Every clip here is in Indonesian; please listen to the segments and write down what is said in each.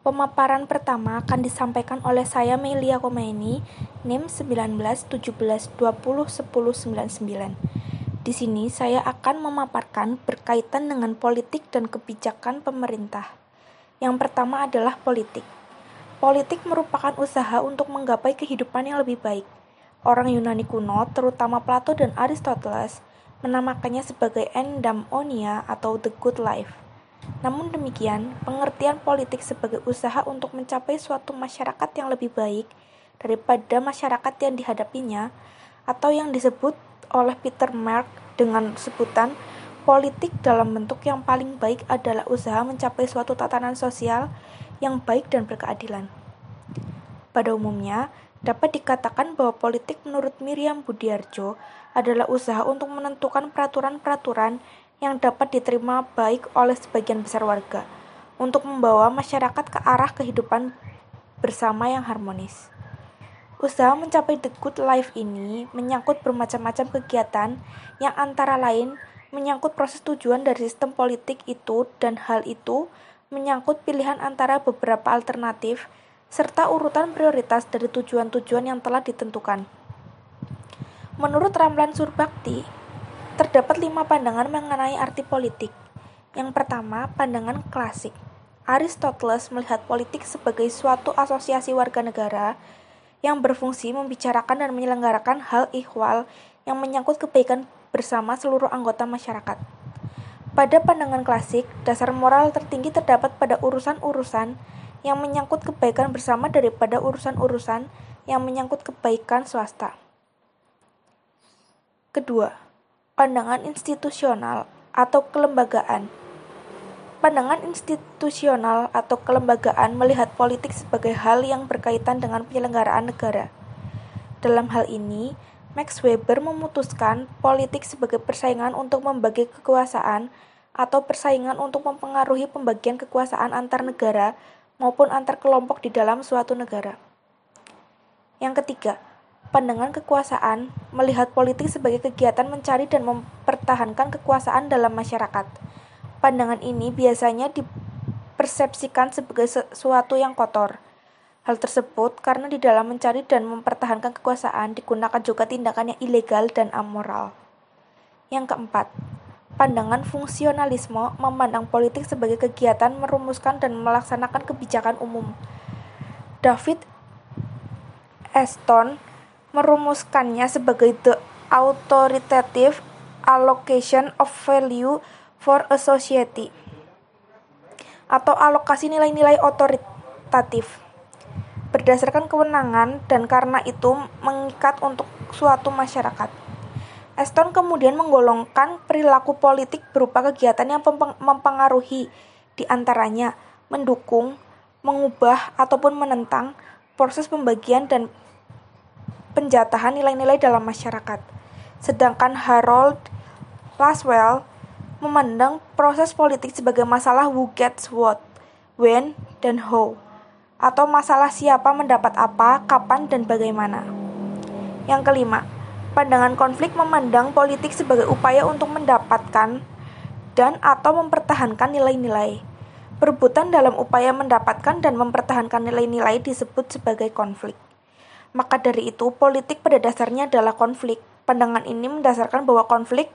Pemaparan pertama akan disampaikan oleh saya Melia Komeni, NIM 1917201099. Di sini saya akan memaparkan berkaitan dengan politik dan kebijakan pemerintah. Yang pertama adalah politik. Politik merupakan usaha untuk menggapai kehidupan yang lebih baik. Orang Yunani kuno, terutama Plato dan Aristoteles, menamakannya sebagai endamonia atau the good life. Namun demikian, pengertian politik sebagai usaha untuk mencapai suatu masyarakat yang lebih baik daripada masyarakat yang dihadapinya, atau yang disebut oleh Peter Mark dengan sebutan politik dalam bentuk yang paling baik adalah usaha mencapai suatu tatanan sosial yang baik dan berkeadilan. Pada umumnya, dapat dikatakan bahwa politik menurut Miriam Budiarjo adalah usaha untuk menentukan peraturan-peraturan yang dapat diterima baik oleh sebagian besar warga untuk membawa masyarakat ke arah kehidupan bersama yang harmonis. Usaha mencapai the good life ini menyangkut bermacam-macam kegiatan yang antara lain menyangkut proses tujuan dari sistem politik itu dan hal itu menyangkut pilihan antara beberapa alternatif serta urutan prioritas dari tujuan-tujuan yang telah ditentukan. Menurut Ramlan Surbakti, Terdapat lima pandangan mengenai arti politik. Yang pertama, pandangan klasik. Aristoteles melihat politik sebagai suatu asosiasi warga negara yang berfungsi membicarakan dan menyelenggarakan hal ihwal yang menyangkut kebaikan bersama seluruh anggota masyarakat. Pada pandangan klasik, dasar moral tertinggi terdapat pada urusan-urusan yang menyangkut kebaikan bersama daripada urusan-urusan yang menyangkut kebaikan swasta. Kedua, pandangan institusional atau kelembagaan. Pandangan institusional atau kelembagaan melihat politik sebagai hal yang berkaitan dengan penyelenggaraan negara. Dalam hal ini, Max Weber memutuskan politik sebagai persaingan untuk membagi kekuasaan atau persaingan untuk mempengaruhi pembagian kekuasaan antar negara maupun antar kelompok di dalam suatu negara. Yang ketiga, pandangan kekuasaan melihat politik sebagai kegiatan mencari dan mempertahankan kekuasaan dalam masyarakat. Pandangan ini biasanya dipersepsikan sebagai sesuatu yang kotor. Hal tersebut karena di dalam mencari dan mempertahankan kekuasaan digunakan juga tindakan yang ilegal dan amoral. Yang keempat, pandangan fungsionalisme memandang politik sebagai kegiatan merumuskan dan melaksanakan kebijakan umum. David Eston merumuskannya sebagai the authoritative allocation of value for a society atau alokasi nilai-nilai otoritatif berdasarkan kewenangan dan karena itu mengikat untuk suatu masyarakat. Eston kemudian menggolongkan perilaku politik berupa kegiatan yang mempengaruhi di antaranya mendukung, mengubah ataupun menentang proses pembagian dan penjatahan nilai-nilai dalam masyarakat. Sedangkan Harold Laswell memandang proses politik sebagai masalah who gets what, when, dan how, atau masalah siapa mendapat apa, kapan, dan bagaimana. Yang kelima, pandangan konflik memandang politik sebagai upaya untuk mendapatkan dan atau mempertahankan nilai-nilai. Perebutan dalam upaya mendapatkan dan mempertahankan nilai-nilai disebut sebagai konflik. Maka dari itu, politik pada dasarnya adalah konflik. Pandangan ini mendasarkan bahwa konflik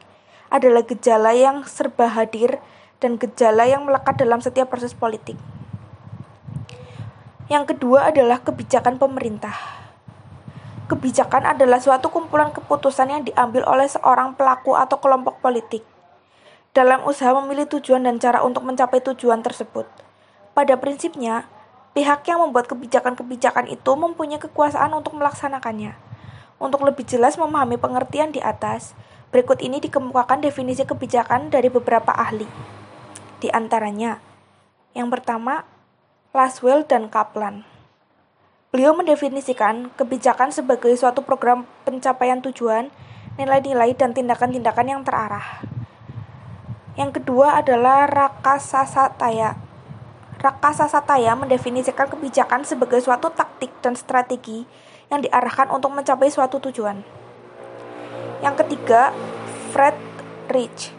adalah gejala yang serba hadir dan gejala yang melekat dalam setiap proses politik. Yang kedua adalah kebijakan pemerintah. Kebijakan adalah suatu kumpulan keputusan yang diambil oleh seorang pelaku atau kelompok politik dalam usaha memilih tujuan dan cara untuk mencapai tujuan tersebut. Pada prinsipnya, Pihak yang membuat kebijakan-kebijakan itu mempunyai kekuasaan untuk melaksanakannya. Untuk lebih jelas memahami pengertian di atas, berikut ini dikemukakan definisi kebijakan dari beberapa ahli. Di antaranya, yang pertama, Laswell dan Kaplan. Beliau mendefinisikan kebijakan sebagai suatu program pencapaian tujuan, nilai-nilai, dan tindakan-tindakan yang terarah. Yang kedua adalah Rakasasataya Rakasa Sataya mendefinisikan kebijakan sebagai suatu taktik dan strategi yang diarahkan untuk mencapai suatu tujuan. Yang ketiga, Fred Rich.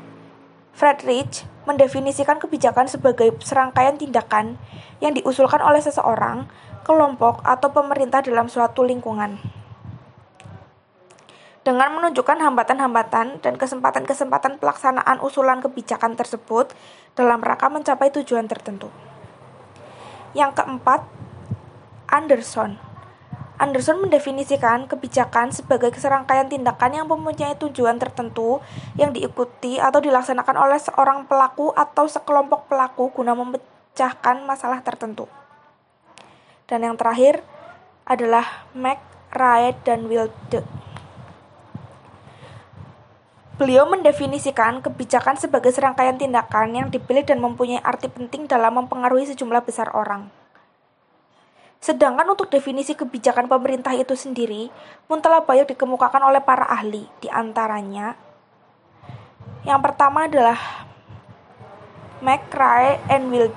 Fred Rich mendefinisikan kebijakan sebagai serangkaian tindakan yang diusulkan oleh seseorang, kelompok, atau pemerintah dalam suatu lingkungan. Dengan menunjukkan hambatan-hambatan dan kesempatan-kesempatan pelaksanaan usulan kebijakan tersebut dalam rangka mencapai tujuan tertentu. Yang keempat, Anderson Anderson mendefinisikan kebijakan sebagai serangkaian tindakan yang mempunyai tujuan tertentu yang diikuti atau dilaksanakan oleh seorang pelaku atau sekelompok pelaku guna memecahkan masalah tertentu. Dan yang terakhir adalah Mac, Wright, dan Wilde. Beliau mendefinisikan kebijakan sebagai serangkaian tindakan yang dipilih dan mempunyai arti penting dalam mempengaruhi sejumlah besar orang. Sedangkan untuk definisi kebijakan pemerintah itu sendiri pun telah banyak dikemukakan oleh para ahli, di antaranya yang pertama adalah McRae and Wild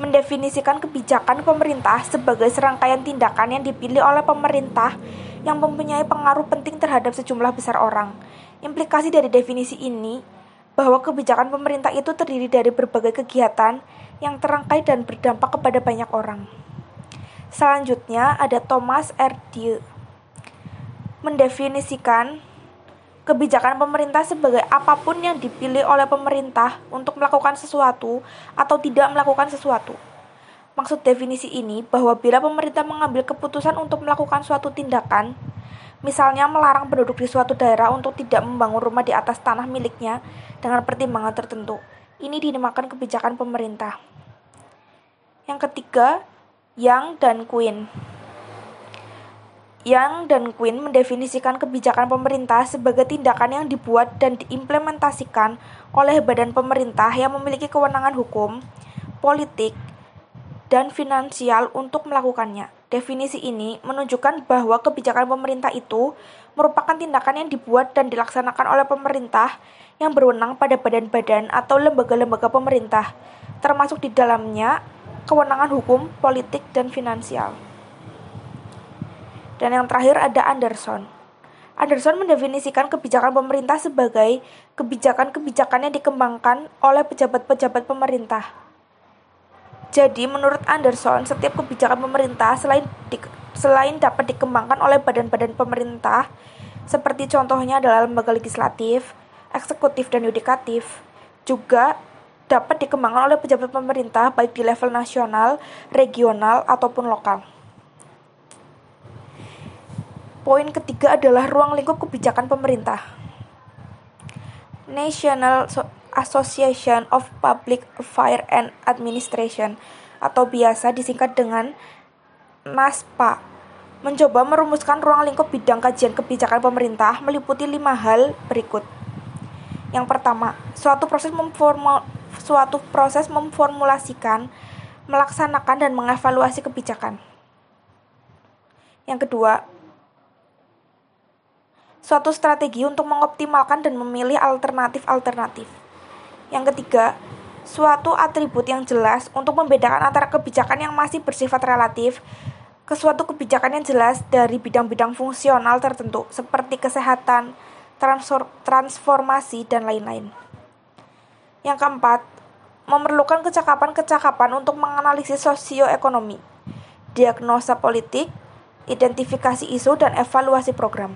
mendefinisikan kebijakan pemerintah sebagai serangkaian tindakan yang dipilih oleh pemerintah yang mempunyai pengaruh penting terhadap sejumlah besar orang. Implikasi dari definisi ini bahwa kebijakan pemerintah itu terdiri dari berbagai kegiatan yang terangkai dan berdampak kepada banyak orang. Selanjutnya ada Thomas R. Dieu mendefinisikan kebijakan pemerintah sebagai apa pun yang dipilih oleh pemerintah untuk melakukan sesuatu atau tidak melakukan sesuatu. Maksud definisi ini bahwa bila pemerintah mengambil keputusan untuk melakukan suatu tindakan, misalnya melarang penduduk di suatu daerah untuk tidak membangun rumah di atas tanah miliknya dengan pertimbangan tertentu, ini dinamakan kebijakan pemerintah. Yang ketiga, Yang dan Queen. Yang dan Queen mendefinisikan kebijakan pemerintah sebagai tindakan yang dibuat dan diimplementasikan oleh badan pemerintah yang memiliki kewenangan hukum, politik, dan finansial untuk melakukannya. Definisi ini menunjukkan bahwa kebijakan pemerintah itu merupakan tindakan yang dibuat dan dilaksanakan oleh pemerintah yang berwenang pada badan-badan atau lembaga-lembaga pemerintah, termasuk di dalamnya kewenangan hukum, politik, dan finansial. Dan yang terakhir ada Anderson. Anderson mendefinisikan kebijakan pemerintah sebagai kebijakan-kebijakan yang dikembangkan oleh pejabat-pejabat pemerintah. Jadi, menurut Anderson, setiap kebijakan pemerintah selain di, selain dapat dikembangkan oleh badan-badan pemerintah, seperti contohnya adalah lembaga legislatif, eksekutif, dan yudikatif, juga dapat dikembangkan oleh pejabat pemerintah baik di level nasional, regional, ataupun lokal. Poin ketiga adalah ruang lingkup kebijakan pemerintah. National Association of Public Affairs and Administration atau biasa disingkat dengan NASPA mencoba merumuskan ruang lingkup bidang kajian kebijakan pemerintah meliputi lima hal berikut. Yang pertama, suatu proses memformal, suatu proses memformulasikan, melaksanakan, dan mengevaluasi kebijakan. Yang kedua, suatu strategi untuk mengoptimalkan dan memilih alternatif-alternatif. Yang ketiga, suatu atribut yang jelas untuk membedakan antara kebijakan yang masih bersifat relatif ke suatu kebijakan yang jelas dari bidang-bidang fungsional tertentu seperti kesehatan, transformasi, dan lain-lain. Yang keempat, memerlukan kecakapan-kecakapan untuk menganalisis sosioekonomi, diagnosa politik, identifikasi isu, dan evaluasi program.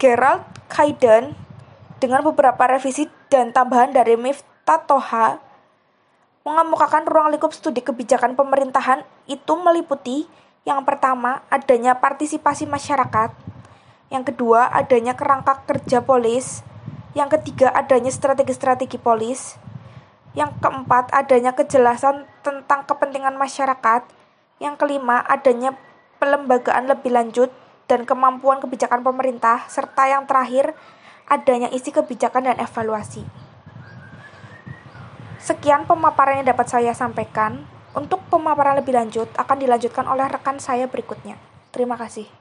Gerald Kaiden dengan beberapa revisi dan tambahan dari Miftah Toha mengemukakan ruang lingkup studi kebijakan pemerintahan itu meliputi yang pertama adanya partisipasi masyarakat, yang kedua adanya kerangka kerja polis, yang ketiga, adanya strategi-strategi polis. Yang keempat, adanya kejelasan tentang kepentingan masyarakat. Yang kelima, adanya pelembagaan lebih lanjut dan kemampuan kebijakan pemerintah. Serta yang terakhir, adanya isi kebijakan dan evaluasi. Sekian pemaparan yang dapat saya sampaikan. Untuk pemaparan lebih lanjut akan dilanjutkan oleh rekan saya berikutnya. Terima kasih.